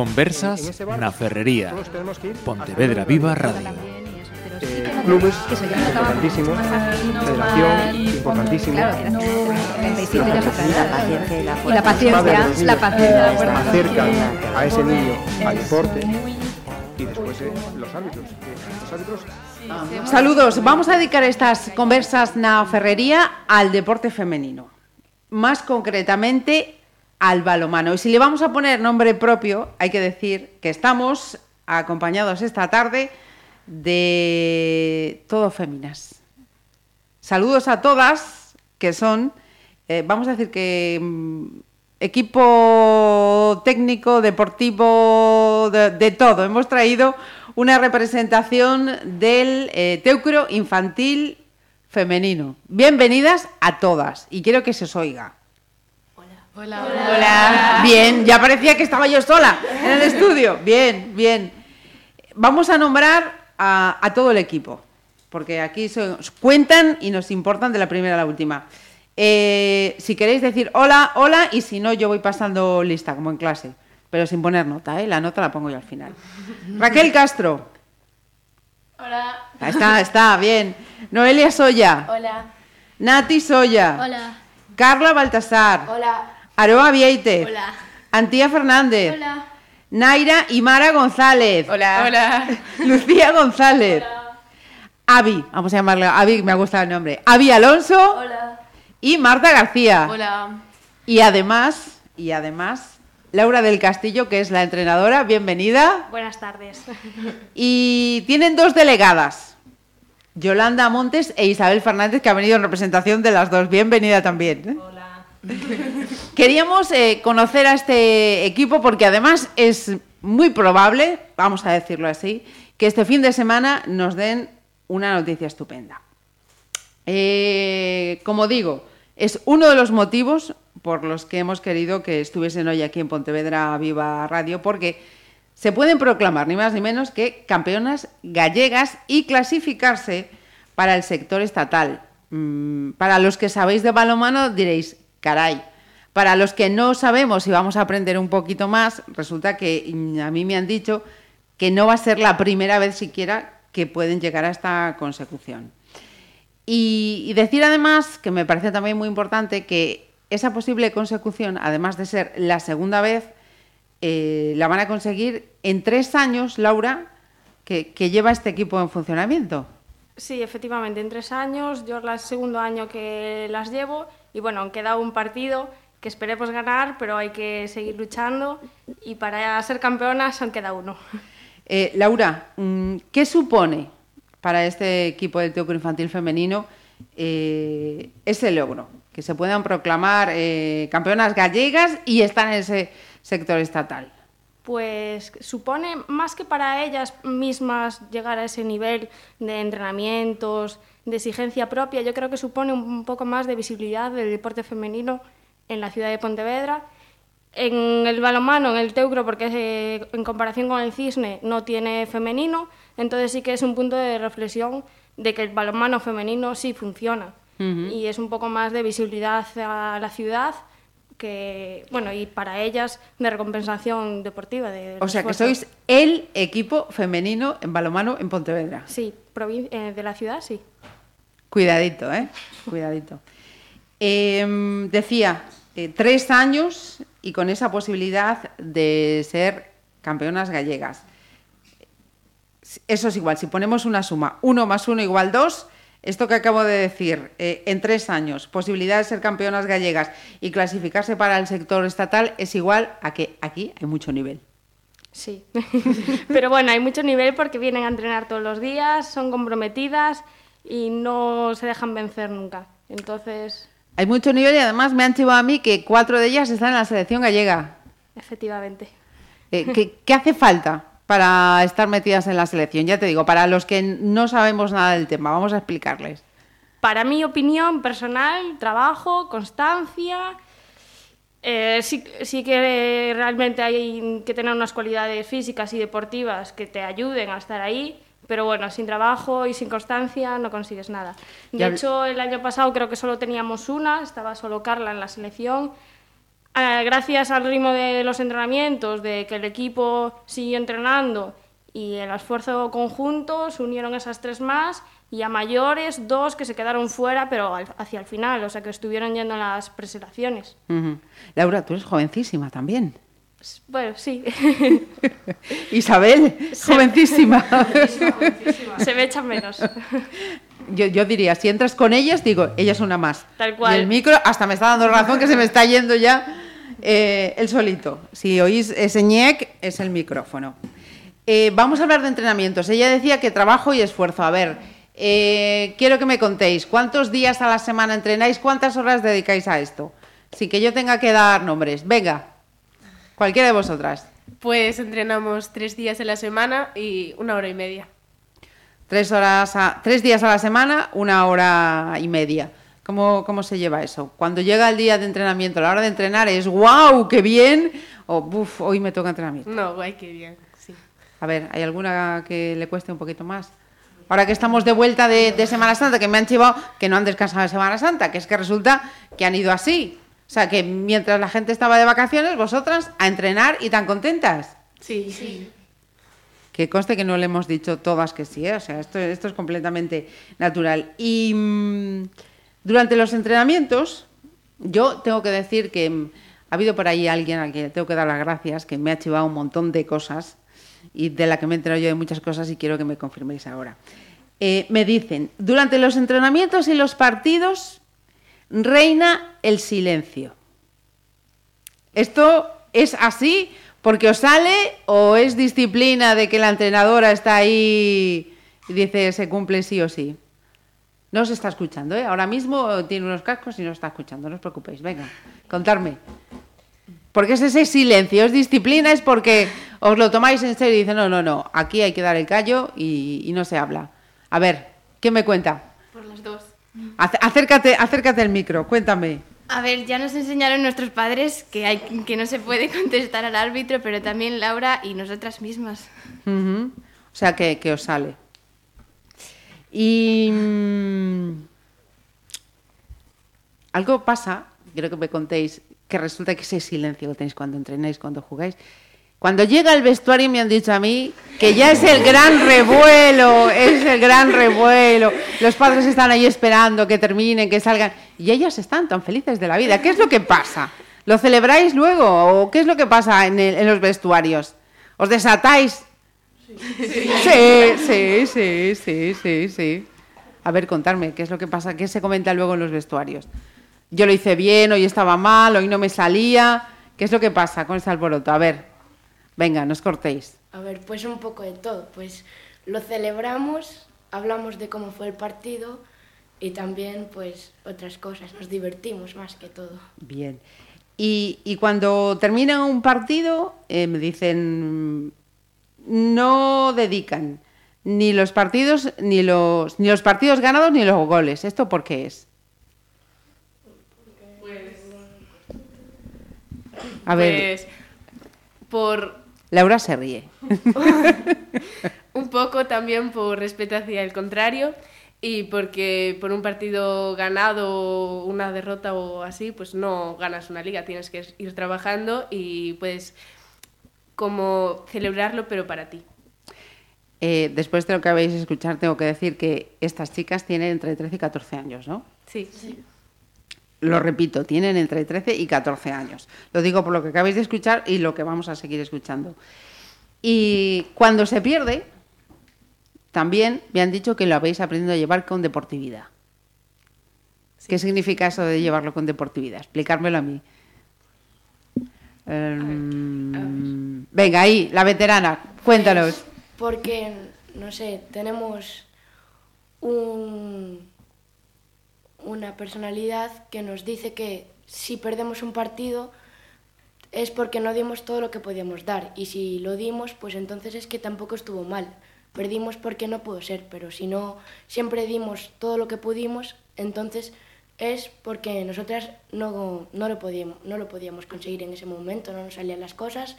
Conversas na Ferrería. Pontevedra Viva Radio. Eh, clubes importantísimos, federación importantísimo. Y la paciencia, la paciencia. acercan a ese niño al deporte y después eh, los árbitros. eh, Los árbitros Saludos, vamos a dedicar estas conversas na ferrería al deporte femenino, más concretamente al balomano. Y si le vamos a poner nombre propio, hay que decir que estamos acompañados esta tarde de todo féminas. Saludos a todas, que son, eh, vamos a decir que mm, equipo técnico, deportivo, de, todo. Hemos traído una representación del eh, Teucro infantil femenino. Bienvenidas a todas y quiero que se os oiga. Hola. Hola. Bien, ya parecía que estaba yo sola en el estudio. Bien, bien. Vamos a nombrar a, a todo el equipo, porque aquí se- os cuentan y nos importan de la primera a la última. Eh, si queréis decir hola, hola, y si no, yo voy pasando lista, como en clase, pero sin poner nota, ¿eh? La nota la pongo yo al final. Raquel Castro. Hola. Ahí está, está, bien. Noelia Soya. Hola. Nati Soya. Hola. Carla Baltasar. Hola. Aroa Vieite. Hola. Antía Fernández. Hola. Naira y Mara González. Hola. Hola. Lucía González. Avi, vamos a llamarle Avi, me ha gustado el nombre. Avi Alonso Hola. y Marta García. Hola. Y además, y además, Laura del Castillo, que es la entrenadora, bienvenida. Buenas tardes. Y tienen dos delegadas, Yolanda Montes e Isabel Fernández, que ha venido en representación de las dos. Bienvenida también. ¿eh? Hola. Queríamos eh, conocer a este equipo porque además es muy probable, vamos a decirlo así, que este fin de semana nos den una noticia estupenda. Eh, como digo, es uno de los motivos por los que hemos querido que estuviesen hoy aquí en Pontevedra Viva Radio, porque se pueden proclamar ni más ni menos que campeonas gallegas y clasificarse para el sector estatal. Mm, para los que sabéis de balonmano diréis, caray. Para los que no sabemos y vamos a aprender un poquito más, resulta que a mí me han dicho que no va a ser la primera vez siquiera que pueden llegar a esta consecución. Y, y decir además, que me parece también muy importante, que esa posible consecución, además de ser la segunda vez, eh, la van a conseguir en tres años, Laura, que, que lleva este equipo en funcionamiento. Sí, efectivamente, en tres años, yo es el segundo año que las llevo y bueno, aún queda un partido que esperemos ganar, pero hay que seguir luchando y para ser campeonas aún queda uno. Eh, Laura, mm, ¿qué supone para este equipo del Teocro Infantil Femenino eh, ese logro? Que se puedan proclamar eh, campeonas gallegas y estar en ese sector estatal. Pues supone más que para ellas mismas llegar a ese nivel de entrenamientos, de exigencia propia, yo creo que supone un poco más de visibilidad del deporte femenino en la ciudad de Pontevedra. En el balonmano, en el teucro, porque eh, en comparación con el cisne no tiene femenino, entonces sí que es un punto de reflexión de que el balonmano femenino sí funciona. Y es un poco más de visibilidad a la ciudad que, bueno, y para ellas de recompensación deportiva. De O sea que sois el equipo femenino en balomano en Pontevedra. Sí, eh, de la ciudad, sí. Cuidadito, ¿eh? Cuidadito. Eh, decía, eh, tres años y con esa posibilidad de ser campeonas gallegas. Eso es igual, si ponemos una suma, uno más uno igual dos, esto que acabo de decir, eh, en tres años, posibilidad de ser campeonas gallegas y clasificarse para el sector estatal es igual a que aquí hay mucho nivel. Sí. Pero bueno, hay mucho nivel porque vienen a entrenar todos los días, son comprometidas y no se dejan vencer nunca. Entonces, Hay mucho nivel y además me han chivado a mí que cuatro de ellas están en la selección gallega. efectivamente. Eh, ¿qué, qué hace falta para estar metidas en la selección? Ya te digo, para los que no sabemos nada del tema, vamos a explicarles. Para mi opinión personal, trabajo, constancia. eh, sí, sí que realmente hay que tener unas cualidades físicas y deportivas que te ayuden a estar ahí, pero bueno, sin trabajo y sin constancia no consigues nada. De Ya- hecho, el año pasado creo que solo teníamos una, estaba solo Carla en la selección. ah, gracias al ritmo de los entrenamientos, de que el equipo siguió entrenando y el esfuerzo conjunto, se unieron esas tres más y a mayores dos que se quedaron fuera, pero al- hacia el final, o sea que estuvieron yendo en las presentaciones. Ujú. Laura, tú eres jovencísima también. S- Bueno, sí, Isabel, jovencísima. se me echa menos. Yo, yo diría, si entras con ellas, digo, ella es una más. Tal cual. Y el micro hasta me está dando razón que se me está yendo ya eh, el solito. Si oís ese ñec, es el micrófono. Eh, vamos a hablar de entrenamientos. Ella decía que trabajo y esfuerzo. A ver, eh, quiero que me contéis, ¿cuántos días a la semana entrenáis? ¿Cuántas horas dedicáis a esto? Sin que yo tenga que dar nombres. Venga, cualquiera de vosotras. Pues entrenamos tres días a la semana y una hora y media. Tres, horas a- tres días a la semana, una hora y media. ¿Cómo, ¿Cómo se lleva eso? Cuando llega el día de entrenamiento, la hora de entrenar es ¡wow! ¡Qué bien! O ¡buf! Hoy me toca entrenamiento. No, guay, qué bien, sí. A ver, ¿hay alguna que le cueste un poquito más? Ahora que estamos de vuelta de, de Semana Santa, que me han chivado que no han descansado de Semana Santa, que es que resulta que han ido así. O sea, que mientras la gente estaba de vacaciones, vosotras a entrenar y tan contentas. Sí, sí. Que conste que no le hemos dicho todas que sí, ¿eh? o sea, esto, esto es completamente natural. Y mm, durante los entrenamientos, yo tengo que decir que mm, ha habido por ahí alguien al que tengo que dar las gracias, que me ha chivado un montón de cosas y de la que me he enterado yo de muchas cosas y quiero que me confirméis ahora. Eh, me dicen, durante los entrenamientos y los partidos reina el silencio. ¿Esto es así porque os sale o es disciplina de que la entrenadora está ahí y dice se cumple sí o sí? No os está escuchando, ¿eh? Ahora mismo tiene unos cascos y no está escuchando, no os preocupéis. Venga, contarme. ¿Por qué es ese silencio? ¿Es disciplina? ¿Es porque os lo tomáis en serio y dicen, no, no, no, aquí hay que dar el callo y, y no se habla? A ver, ¿qué me cuenta? Por las dos. Ac- Acércate, acércate al micro, cuéntame. A ver, ya nos enseñaron nuestros padres que, hay, que no se puede contestar al árbitro, pero también Laura y nosotras mismas. O sea, que, que os sale. Y mm, algo pasa, quiero que me contéis, que resulta que ese silencio que tenéis cuando entrenáis, cuando jugáis. Cuando llega el vestuario me han dicho a mí que ya es el gran revuelo, es el gran revuelo. Los padres están ahí esperando que terminen, que salgan. Y ellas están tan felices de la vida. ¿Qué es lo que pasa? ¿Lo celebráis luego? ¿O qué es lo que pasa en, los vestuarios? ¿Os desatáis? Sí, sí, sí, sí, sí, sí. A ver, contarme, ¿qué es lo que pasa? ¿Qué se comenta luego en los vestuarios? Yo lo hice bien, hoy estaba mal, hoy no me salía. ¿Qué es lo que pasa con ese alboroto? A ver, venga, no os cortéis. A ver, pues un poco de todo. Pues lo celebramos, hablamos de cómo fue el partido y también pues otras cosas. Nos divertimos más que todo. Bien. Y, y cuando termina un partido, eh, me dicen, no dedican ni los partidos, ni los, ni los partidos ganados, ni los goles. ¿Esto por qué es? A ver, Pues por Laura se ríe. un poco también por respeto hacia el contrario y porque por un partido ganado, una derrota o así, pues no ganas una liga, tienes que ir trabajando y puedes como celebrarlo pero para ti. Eh, después de lo que habéis escuchado, tengo que decir que estas chicas tienen entre 13 y 14 años, ¿no? Sí. Lo repito, tienen entre 13 y 14 años. Lo digo por lo que acabáis de escuchar y lo que vamos a seguir escuchando. Y cuando se pierde, también me han dicho que lo habéis aprendido a llevar con deportividad. ¿Qué significa eso de llevarlo con deportividad? Explicármelo a mí. Em, venga, ahí, la veterana, cuéntanos. Porque, no sé, tenemos un, una personalidad que nos dice que si perdemos un partido es porque no dimos todo lo que podíamos dar. Y si lo dimos, pues entonces es que tampoco estuvo mal. Perdimos porque no pudo ser, pero si no siempre dimos todo lo que pudimos, entonces es porque nosotras no, no, lo podíamos, no lo podíamos conseguir en ese momento, no nos salían las cosas,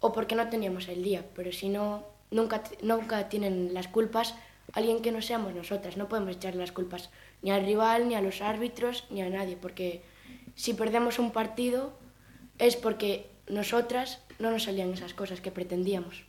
o porque no teníamos el día. Pero si no, nunca, nunca tienen las culpas alguien que no seamos nosotras. No podemos echarle las culpas ni al rival, ni a los árbitros, ni a nadie, porque si perdemos un partido es porque nosotras no nos salían esas cosas que pretendíamos.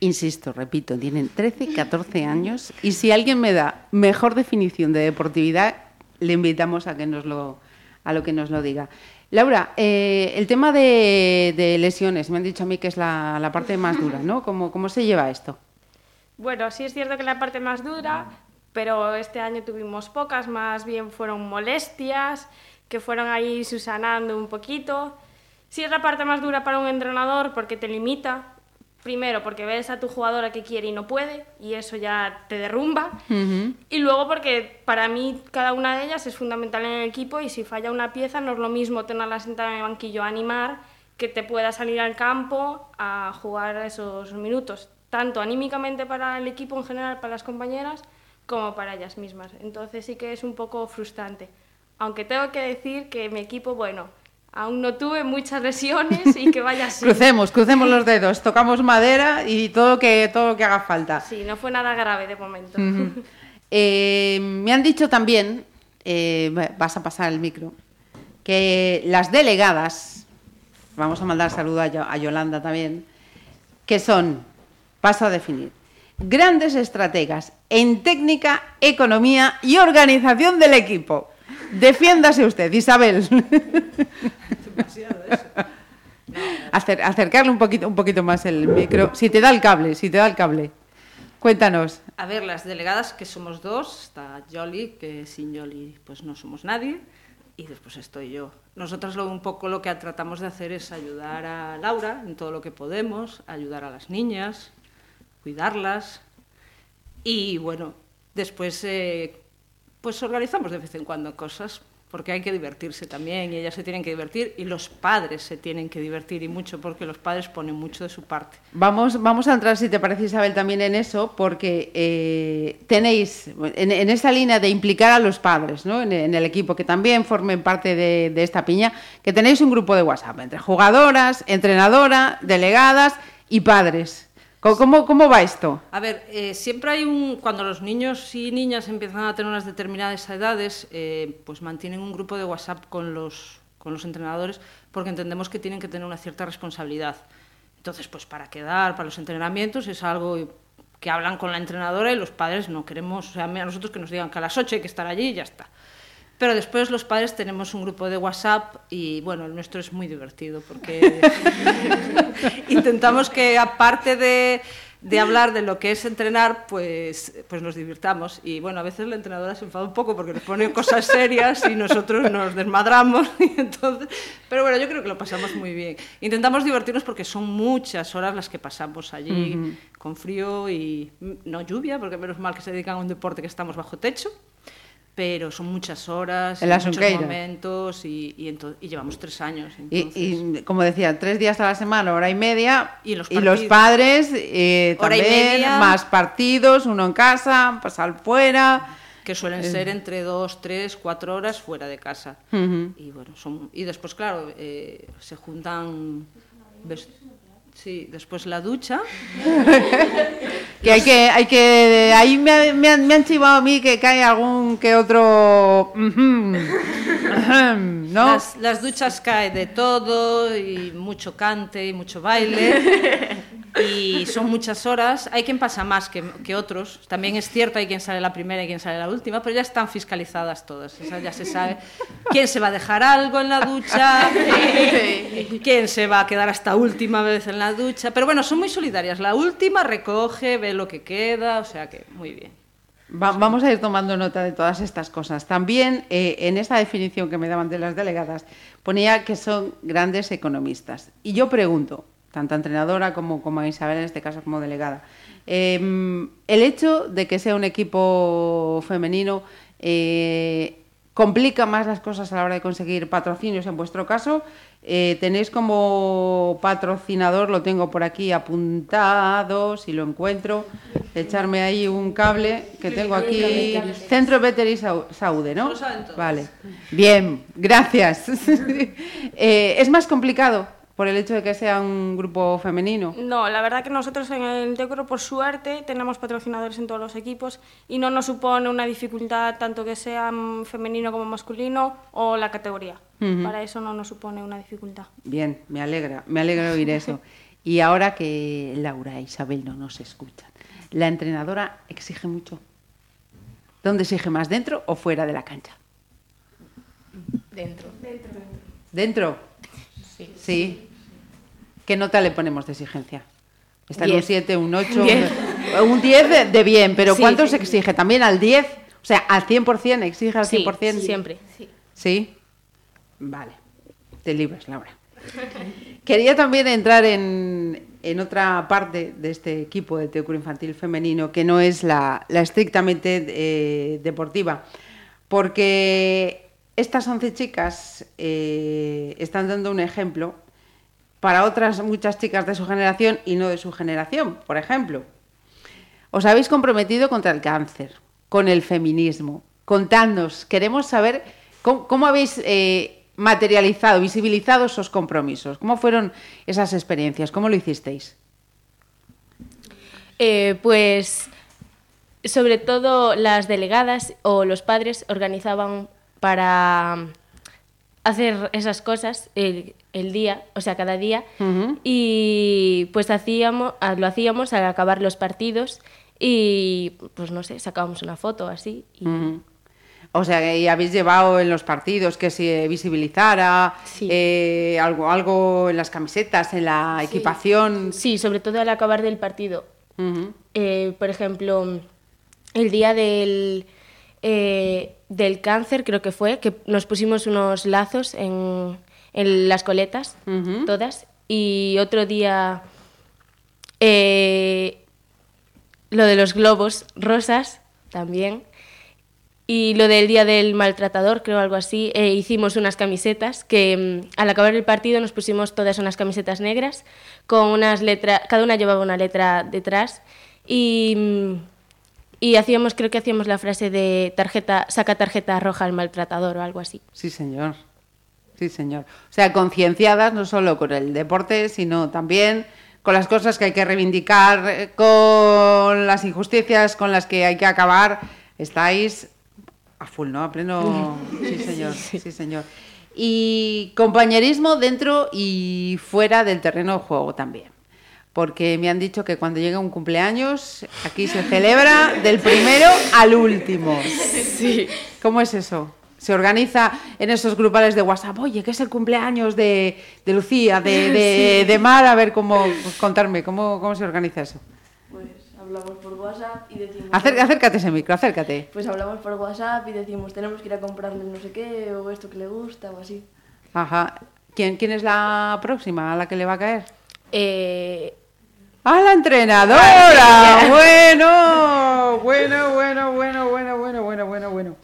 Insisto, repito, tienen 13, 14 años y si alguien me da mejor definición de deportividad, le invitamos a que nos lo, a lo que nos lo diga. Laura, eh, el tema de, de, lesiones, me han dicho a mí que es la, la parte más dura, ¿no? ¿Cómo, ¿Cómo se lleva esto? Bueno, sí es cierto que la parte más dura, pero este año tuvimos pocas, más bien fueron molestias que fueron ahí susanando un poquito. Sí es la parte más dura para un entrenador porque te limita, primero porque ves a tu jugadora que quiere y no puede, y eso ya te derrumba. Uh -huh. Y luego porque para mí cada una de ellas es fundamental en el equipo y si falla una pieza no es lo mismo tenerla sentada en el banquillo a animar que te pueda salir al campo a jugar esos minutos, tanto anímicamente para el equipo en general, para las compañeras, como para ellas mismas. Entonces sí que es un poco frustrante. Aunque tengo que decir que mi equipo, bueno, aún no tuve muchas lesiones y que vaya así. crucemos, crucemos los dedos, tocamos madera y todo lo que, todo lo que haga falta. Sí, no fue nada grave de momento. Uh -huh. eh, me han dicho también, eh, vas a pasar el micro, que las delegadas, vamos a mandar saludo a, a Yolanda también, que son, paso a definir, grandes estrategas en técnica, economía y organización del equipo. Defiéndase usted, Isabel. Demasiado eso. Acercarle un poquito, un poquito más el micro. Si te da el cable, si te da el cable. Cuéntanos. A ver, las delegadas, que somos dos, está Jolly, que sin Jolly pues no somos nadie, y después estoy yo. Nosotros lo, un poco lo que tratamos de hacer es ayudar a Laura en todo lo que podemos, ayudar a las niñas, cuidarlas, y bueno, después eh, pues organizamos de vez en cuando cosas, porque hay que divertirse también, y ellas se tienen que divertir, y los padres se tienen que divertir, y mucho, porque los padres ponen mucho de su parte. Vamos, vamos a entrar, si te parece, Isabel, también en eso, porque eh, tenéis, en, en, línea de implicar a los padres ¿no? en, en, el equipo, que también formen parte de, de esta piña, que tenéis un grupo de WhatsApp entre jugadoras, entrenadora, delegadas y padres. ¿Cómo, ¿Cómo, va esto? A ver, eh, siempre hay un... Cuando los niños y niñas empiezan a tener unas determinadas edades, eh, pues mantienen un grupo de WhatsApp con los, con los entrenadores porque entendemos que tienen que tener una cierta responsabilidad. Entonces, pues para quedar, para los entrenamientos, es algo que hablan con la entrenadora y los padres no queremos... O sea, a nosotros que nos digan que a las 8 hay que estar allí y ya está. Pero después los padres tenemos un grupo de WhatsApp y bueno, el nuestro es muy divertido porque intentamos que aparte de, de, hablar de lo que es entrenar, pues, pues nos divirtamos. Y bueno, a veces la entrenadora se enfada un poco porque nos pone cosas serias y nosotros nos desmadramos. Y entonces, pero bueno, yo creo que lo pasamos muy bien. Intentamos divertirnos porque son muchas horas las que pasamos allí uh -huh. con frío y no lluvia, porque menos mal que se dedican a un deporte que estamos bajo techo pero son muchas horas, en muchos momentos y, y, y, llevamos tres años. Y, y, como decía, tres días a la semana, hora y media, y los, los padres eh, también, más partidos, uno en casa, pasar fuera. Que suelen eh. ser entre dos, tres, cuatro horas fuera de casa. Uh -huh. Y bueno, son, y después, claro, eh, se juntan... Sí, después la ducha. que hay que, hay que, ahí me, me, han, me, han, chivado a mí que cae algún que otro, ¿no? Las, las, duchas cae de todo y mucho cante y mucho baile y son muchas horas. Hay quien pasa más que, que otros. También es cierto, hay quien sale la primera y quien sale la última, pero ya están fiscalizadas todas. O sea, ya se sabe quién se va a dejar algo en la ducha, quién se va a quedar hasta última vez en la ducha. Pero bueno, son muy solidarias. La última recoge, ve lo que queda, o sea que muy bien. Va, vamos a ir tomando nota de todas estas cosas. También eh, en esta definición que me daban de las delegadas ponía que son grandes economistas. Y yo pregunto, tanto entrenadora como, como a Isabel, en este caso como delegada, eh, el hecho de que sea un equipo femenino eh, complica más las cosas a la hora de conseguir patrocinios en vuestro caso. Eh, tenéis como patrocinador, lo tengo por aquí apuntado, si lo encuentro, echarme ahí un cable que tengo aquí. Centro Veteri Saude, ¿no? Vale. Bien, gracias. eh, ¿Es más complicado por el hecho de que sea un grupo femenino. No, la verdad que nosotros en el Tecro, por suerte, tenemos patrocinadores en todos los equipos y no nos supone una dificultad tanto que sea femenino como masculino o la categoría. Para eso no nos supone una dificultad. Bien, me alegra, me alegra oír eso. Y ahora que Laura e Isabel no nos escuchan, ¿la entrenadora exige mucho? ¿Dónde exige más, dentro o fuera de la cancha? Dentro. ¿Dentro? Sí. Sí. ¿Qué nota le ponemos de exigencia? ¿Está en un Diez. 7, un 8? Diez. Un 10 de, bien, pero Sí, ¿cuánto sí. se exige? ¿También al 10? O sea, al 100%, exige al Sí, 100%. siempre. ¿Sí? Vale. Te libras, Laura. Quería también entrar en, en otra parte de este equipo de Teocuro Infantil Femenino, que no es la, la estrictamente eh, deportiva, porque estas 11 chicas eh, están dando un ejemplo para otras muchas chicas de su generación y no de su generación, por ejemplo. Os habéis comprometido contra el cáncer, con el feminismo. Contadnos, queremos saber cómo, habéis eh, materializado, visibilizado esos compromisos. ¿Cómo fueron esas experiencias? ¿Cómo lo hicisteis? Eh, pues sobre todo las delegadas o los padres organizaban para hacer esas cosas el, el día, o sea, cada día, y pues hacíamos, ah, lo hacíamos al acabar los partidos y pues no sé, sacábamos una foto así. y-. O sea, ya habéis llevado en los partidos que se visibilizara Sí. eh, algo, algo en las camisetas, en la equipación. Sí, sobre todo al acabar del partido. Eh, por ejemplo, el día del, eh, del cáncer, creo que fue, que nos pusimos unos lazos en, en las coletas, todas, y otro día eh, lo de los globos rosas también. Y lo del día del maltratador, creo algo así, eh, hicimos unas camisetas que mm, al acabar el partido nos pusimos todas unas camisetas negras con unas letras, cada una llevaba una letra detrás y, mm, y hacíamos, creo que hacíamos la frase de tarjeta, saca tarjeta roja al maltratador o algo así. Sí, señor. Sí, señor. O sea, concienciadas no solo con el deporte, sino también con las cosas que hay que reivindicar, eh, con las injusticias con las que hay que acabar. Estáis a full, ¿no? A pleno. Sí, señor. Sí, señor. Y compañerismo dentro y fuera del terreno de juego también. Porque me han dicho que cuando llega un cumpleaños, aquí se celebra del primero al último. Sí. ¿Cómo es eso? Se organiza en esos grupales de WhatsApp, oye, que es el cumpleaños de, de Lucía, de, de, de Mar, a ver cómo, contarme, ¿cómo, cómo se organiza eso? Pues hablamos por WhatsApp y decimos... Acer- acércate ese micro, acércate. Pues hablamos por WhatsApp y decimos, tenemos que ir a comprarle no sé qué, o esto que le gusta, o así. Ajá. ¿Quién, ¿Quién es la próxima a la que le va a caer? Eh, ¡A la entrenadora! Bueno, bueno, bueno, bueno, bueno, bueno, bueno, bueno, bueno.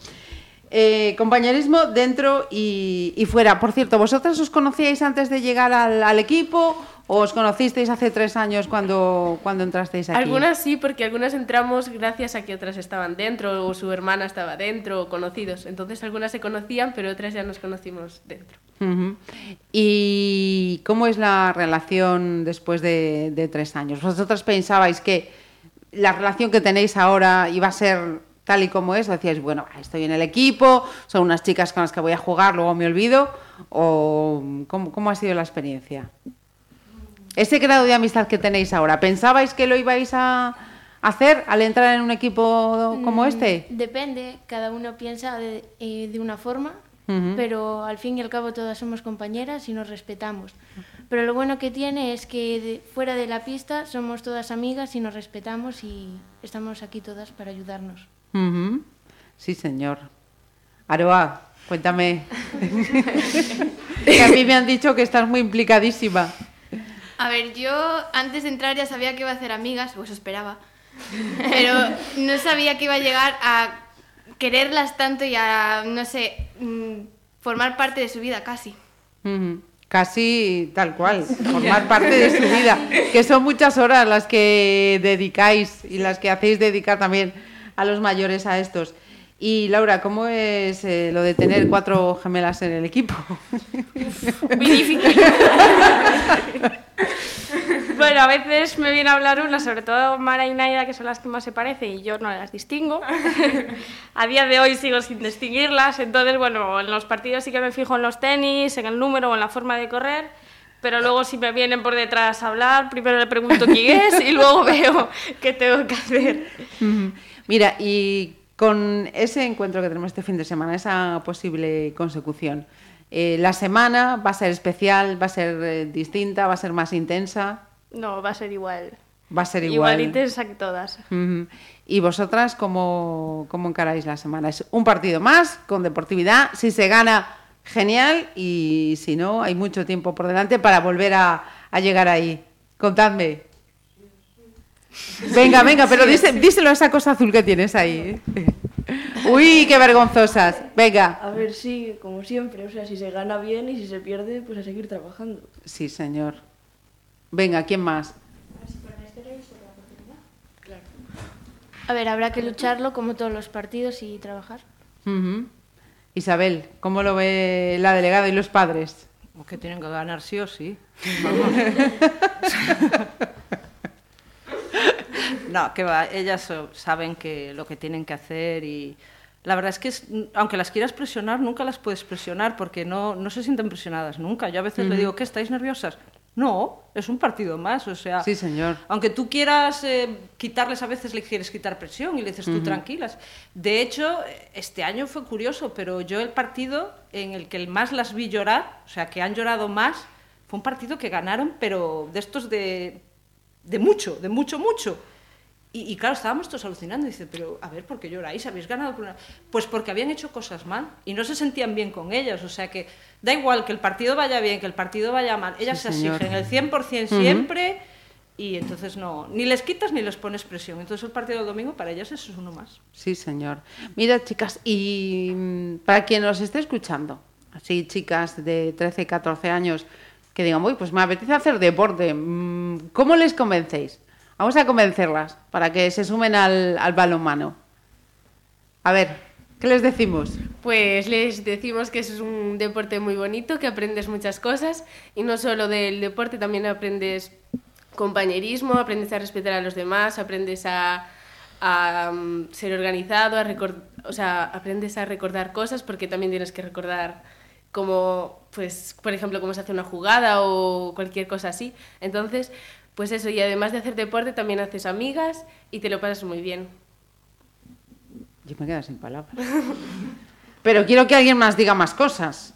Eh, compañerismo dentro y, y fuera. Por cierto, ¿vosotras os conocíais antes de llegar al, al equipo o os conocisteis hace tres años cuando, cuando entrasteis aquí? Algunas sí, porque algunas entramos gracias a que otras estaban dentro, o su hermana estaba dentro, o conocidos. Entonces algunas se conocían, pero otras ya nos conocimos dentro. ¿Y cómo es la relación después de, de tres años? ¿Vosotros pensabais que la relación que tenéis ahora iba a ser tal y como es? ¿O decíais, bueno, estoy en el equipo, son unas chicas con las que voy a jugar, luego me olvido? ¿O cómo, cómo ha sido la experiencia? Ese grado de amistad que tenéis ahora, ¿pensabais que lo ibais a hacer al entrar en un equipo como Mm, este? Depende, cada uno piensa de, eh, de una forma, pero al fin y al cabo todas somos compañeras y nos respetamos. Pero lo bueno que tiene es que de- fuera de la pista somos todas amigas y nos respetamos y estamos aquí todas para ayudarnos. Sí, señor. Aroa, cuéntame. que a mí me han dicho que estás muy implicadísima. A ver, yo antes de entrar ya sabía que iba a hacer amigas, o eso esperaba, pero no sabía que iba a llegar a quererlas tanto y a, no sé, mm, formar parte de su vida casi. Casi tal cual, formar parte de su vida. Que son muchas horas las que dedicáis y las que hacéis dedicar también a los mayores a estos. Y Laura, ¿cómo es eh, lo de tener cuatro gemelas en el equipo? Muy difícil. bueno, a veces me viene a hablar una, sobre todo Mara y Naida, que son las que más se parecen y yo no las distingo. a día de hoy sigo sin distinguirlas, entonces, bueno, en los partidos sí que me fijo en los tenis, en el número o en la forma de correr, pero luego si me vienen por detrás a hablar, primero le pregunto quién es y luego veo qué tengo que hacer. Mira, y con ese encuentro que tenemos este fin de semana, esa posible consecución, eh, ¿la semana va a ser especial, va a ser eh, distinta, va a ser más intensa? No, va a ser igual. Va a ser igual. Igual intensa que todas. ¿Y vosotras cómo, cómo encaráis la semana? Es un partido más, con deportividad. Si se gana, genial. Y si no, hay mucho tiempo por delante para volver a, a llegar ahí. Contadme. Venga, venga, pero díse- díselo a esa cosa azul que tienes ahí. Uy, qué vergonzosas. Venga. A ver, sí, como siempre. O sea, si se gana bien y si se pierde, pues a seguir trabajando. Sí, señor. Venga, ¿quién más? A ver, habrá que lucharlo como todos los partidos y trabajar. Isabel, ¿cómo lo ve la delegada y los padres? Como que tienen que ganar sí o sí. no, que va, ellas saben que lo que tienen que hacer y la verdad es que es- aunque las quieras presionar, nunca las puedes presionar porque no, no se sienten presionadas nunca. Yo a veces le Ujú. digo, ¿qué estáis nerviosas? No, es un partido más, o sea, Sí, señor. aunque tú quieras eh, quitarles, a veces le quieres quitar presión y le dices tú tranquilas. De hecho, este año fue curioso, pero yo el partido en el que más las vi llorar, o sea, que han llorado más, fue un partido que ganaron, pero de estos de, de mucho, de mucho, mucho. Y, y claro, estábamos todos alucinando. Y dice, pero a ver, ¿por qué lloráis? ¿Habéis ganado? por una-?". Pues porque habían hecho cosas mal y no se sentían bien con ellas. O sea que da igual que el partido vaya bien, que el partido vaya mal. Ellas Sí, se exigen el 100% Ujú. siempre y entonces no, ni les quitas ni les pones presión. Entonces el partido del domingo para ellas eso es uno más. Sí, señor. Mira, chicas, y mm, para quien nos esté escuchando, así chicas de 13, 14 años, que digan, uy, pues me apetece hacer deporte, mm, ¿cómo les convencéis? Vamos a convencerlas para que se sumen al, al balonmano. A ver, ¿qué les decimos? Pues les decimos que es un deporte muy bonito, que aprendes muchas cosas y no solo del deporte, también aprendes compañerismo, aprendes a respetar a los demás, aprendes a, mm, ser organizado, a o sea, aprendes a recordar cosas porque también tienes que recordar como, pues, por ejemplo, cómo se hace una jugada o cualquier cosa así. Entonces, pues eso, y además de hacer deporte también haces amigas y te lo pasas muy bien. Yo me quedo sin palabras. Pero quiero que alguien más diga más cosas.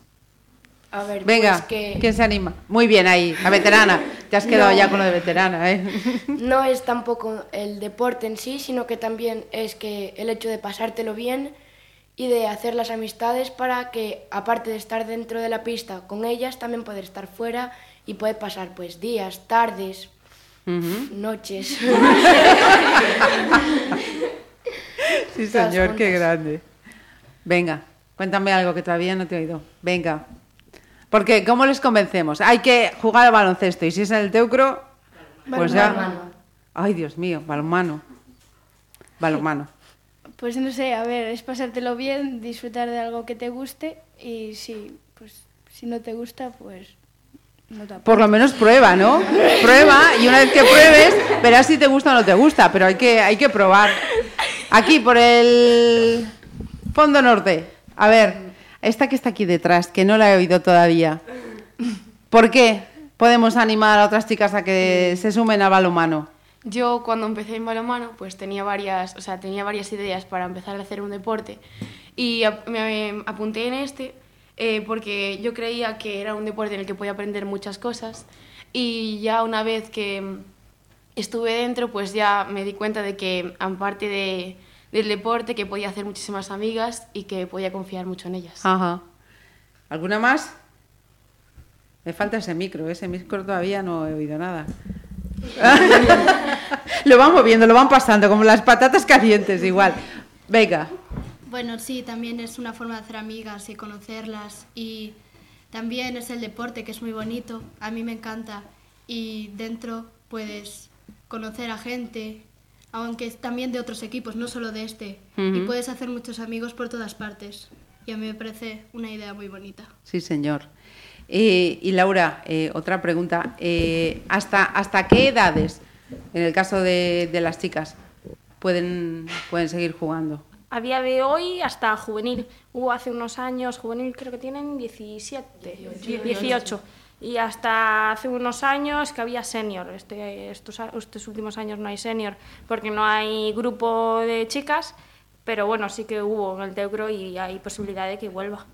A ver, Venga, pues que ¿quién se anima? Muy bien ahí, la veterana. Te has quedado No. ya con lo de veterana, ¿eh? no es tampoco el deporte en sí, sino que también es que el hecho de pasártelo bien y de hacer las amistades para que, aparte de estar dentro de la pista con ellas, también poder estar fuera y poder pasar pues días, tardes, Noches. Sí, señor, qué grande. Venga, cuéntame algo que todavía no te he oído. Venga. Porque, ¿cómo les convencemos? Hay que jugar al baloncesto y si es en el teucro, pues ya... Balonmano. Ay, Dios mío, balonmano. Balonmano. Pues no sé, a ver, es pasártelo bien, disfrutar de algo que te guste y si, pues, si no te gusta, pues Por lo menos prueba, ¿no? Prueba y una vez que pruebes, verás si te gusta o no te gusta, pero hay que, hay que probar. Aquí, por el fondo norte. A ver, esta que está aquí detrás, que no la he oído todavía. ¿Por qué podemos animar a otras chicas a que se sumen a balonmano? Yo cuando empecé en balonmano, pues tenía varias, o sea, tenía varias ideas para empezar a hacer un deporte y me apunté en este eh, porque yo creía que era un deporte en el que podía aprender muchas cosas y ya una vez que estuve dentro, pues ya me di cuenta de que aparte de, del deporte, que podía hacer muchísimas amigas y que podía confiar mucho en ellas. Ajá. ¿Alguna más? Me falta ese micro, ese micro todavía no he oído nada. lo van moviendo, lo van pasando, como las patatas calientes, igual. Venga. Bueno, sí, también es una forma de hacer amigas y conocerlas y también es el deporte que es muy bonito, a mí me encanta y dentro puedes conocer a gente, aunque también de otros equipos, no solo de este. Y puedes hacer muchos amigos por todas partes. Y a mí me parece una idea muy bonita. Sí, señor. Eh, y Laura, eh, otra pregunta. Eh, ¿hasta, ¿Hasta qué edades, en el caso de, de las chicas, pueden, pueden seguir jugando? A día de hoy hasta juvenil. Hubo hace unos años, juvenil creo que tienen 17, 18. Y hasta hace unos años que había senior. Este, estos, estos últimos años no hay senior porque no hay grupo de chicas, pero bueno, sí que hubo en el Teucro y hay posibilidad de que vuelva.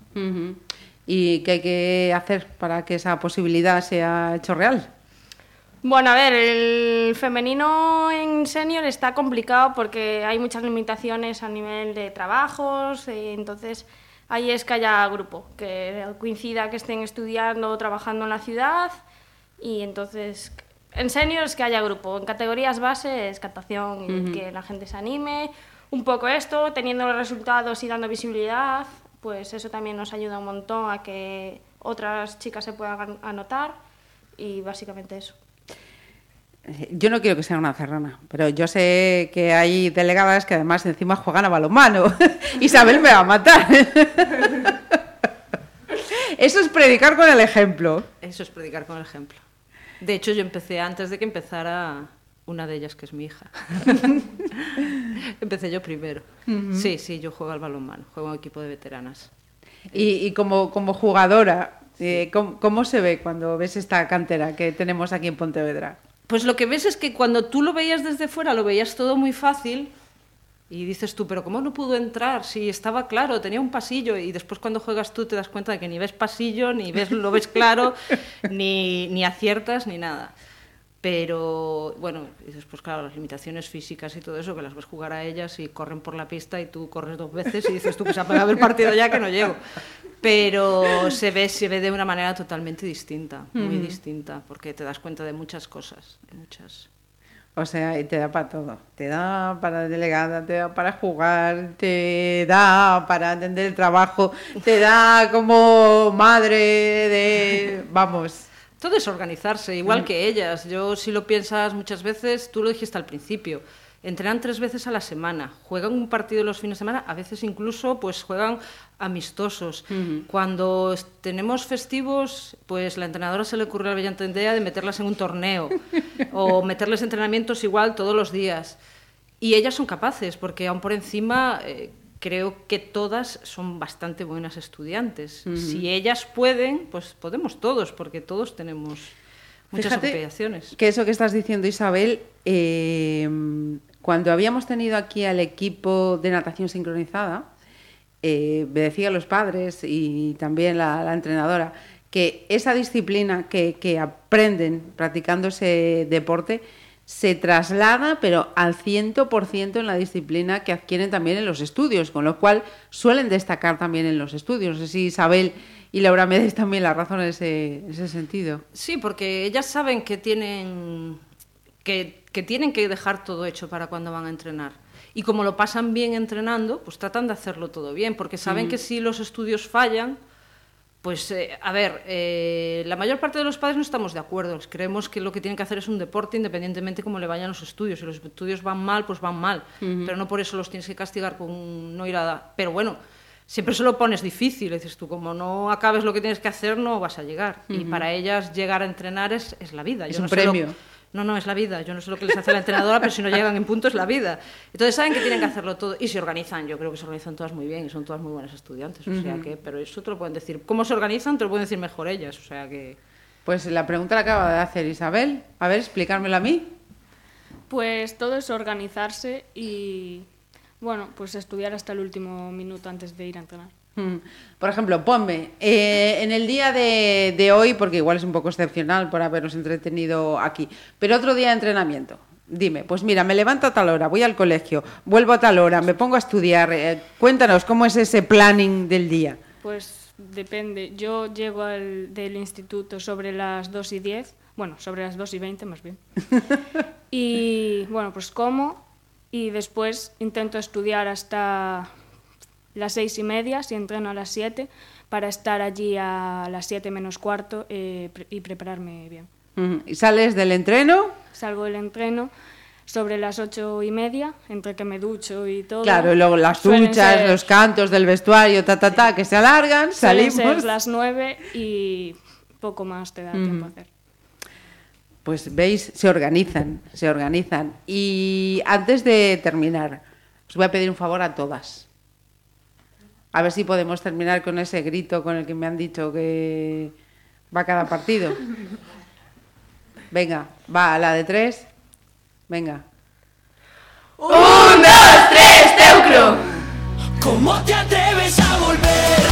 ¿Y qué hay que hacer para que esa posibilidad sea hecho real? Bueno, a ver, el femenino en senior está complicado porque hay muchas limitaciones a nivel de trabajos, eh, entonces ahí es que haya grupo, que coincida que estén estudiando o trabajando en la ciudad y entonces en senior es que haya grupo, en categorías base es captación y Ujú. que la gente se anime, un poco esto, teniendo los resultados y dando visibilidad, pues eso también nos ayuda un montón a que otras chicas se puedan anotar y básicamente eso. Eh, Yo no quiero que sea una cerrana, pero yo sé que hay delegadas que además encima juegan a balonmano. Isabel me va a matar. Eso es predicar con el ejemplo. Eso es predicar con el ejemplo. De hecho, yo empecé antes de que empezara una de ellas, que es mi hija. empecé yo primero. Sí, sí, yo juego al balonmano, juego en equipo de veteranas. Y, y como, como jugadora, eh, ¿cómo, cómo se ve cuando ves esta cantera que tenemos aquí en Pontevedra? Pues lo que ves es que cuando tú lo veías desde fuera, lo veías todo muy fácil y dices tú, pero ¿cómo no pudo entrar? Si estaba claro, tenía un pasillo y después cuando juegas tú te das cuenta de que ni ves pasillo, ni ves, lo ves claro, ni, ni aciertas, ni nada. Pero bueno, y después claro, las limitaciones físicas y todo eso, que las ves jugar a ellas y corren por la pista y tú corres dos veces y dices tú que se ha pegado el partido ya que no llego. Pero se ve, se ve de una manera totalmente distinta, muy distinta, porque te das cuenta de muchas cosas, de muchas... O sea, y te da para todo. Te da para delegada, te da para jugar, te da para atender el trabajo, te da como madre de... Vamos. Todo es organizarse, igual Mm. que ellas. Yo, si lo piensas muchas veces, tú lo dijiste al principio, entrenan tres veces a la semana, juegan un partido los fines de semana, a veces incluso pues juegan amistosos. Cuando es- tenemos festivos, pues la entrenadora se le ocurre la brillante idea de meterlas en un torneo o meterles entrenamientos igual todos los días. Y ellas son capaces, porque aún por encima eh, creo que todas son bastante buenas estudiantes. Si ellas pueden, pues podemos todos, porque todos tenemos muchas Fíjate obligaciones. Que eso que estás diciendo, Isabel, eh, cuando habíamos tenido aquí al equipo de natación sincronizada, eh, me decían los padres y también la, la entrenadora que esa disciplina que, que aprenden practicando ese deporte se traslada, pero al 100% en la disciplina que adquieren también en los estudios, con lo cual suelen destacar también en los estudios. No sé si Isabel y Laura me dais también la razón en ese, en ese sentido. Sí, porque ellas saben que tienen que, que tienen que dejar todo hecho para cuando van a entrenar. Y como lo pasan bien entrenando, pues tratan de hacerlo todo bien, porque saben Mm. que si los estudios fallan, pues eh, a ver, eh, la mayor parte de los padres no estamos de acuerdo. Creemos que lo que tienen que hacer es un deporte independientemente cómo le vayan los estudios. Si los estudios van mal, pues van mal. Pero no por eso los tienes que castigar con no ir a... Pero bueno, siempre se lo pones difícil. Dices tú, como no acabes lo que tienes que hacer, no vas a llegar. Y para ellas llegar a entrenar es, es la vida. Es Yo un no sé lo- premio. No, no, es la vida. Yo no sé lo que les hace la entrenadora, pero si no llegan en punto es la vida. Entonces saben que tienen que hacerlo todo y se organizan. Yo creo que se organizan todas muy bien y son todas muy buenas estudiantes. O sea que, pero eso te lo pueden decir. ¿Cómo se organizan? Te lo pueden decir mejor ellas. O sea que. Pues la pregunta la acaba de hacer Isabel. A ver, explicármelo a mí. Pues todo es organizarse y, bueno, pues estudiar hasta el último minuto antes de ir a entrenar. Por ejemplo, ponme, eh, en el día de, de hoy, porque igual es un poco excepcional por habernos entretenido aquí, pero otro día de entrenamiento. Dime, pues mira, me levanto a tal hora, voy al colegio, vuelvo a tal hora, me pongo a estudiar. eh, cuéntanos, ¿cómo es ese planning del día? Pues depende. Yo llego al, del instituto sobre las 2 y 10, bueno, sobre las 2 y 20 más bien. y bueno, pues como y después intento estudiar hasta las 6 y media, si entreno a las 7, para estar allí a las 7 menos cuarto eh, y prepararme bien. ¿Y sales del entreno? Salgo del entreno, sobre las ocho y media, entre que me ducho y todo. Claro, y luego las duchas, ser- los cantos del vestuario, ta, ta, ta, que se alargan, suelen salimos. ser las nueve y poco más te da tiempo a hacer. Pues veis, se organizan, se organizan. Y antes de terminar, os voy a pedir un favor a todas. A ver si podemos terminar con ese grito con el que me han dicho que va cada partido. Venga, va a la de tres. Venga. Un, dos, tres, Teucro. ¿Cómo te atreves a volver?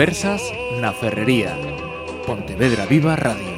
Conversas na Ferrería. Pontevedra Viva Radio.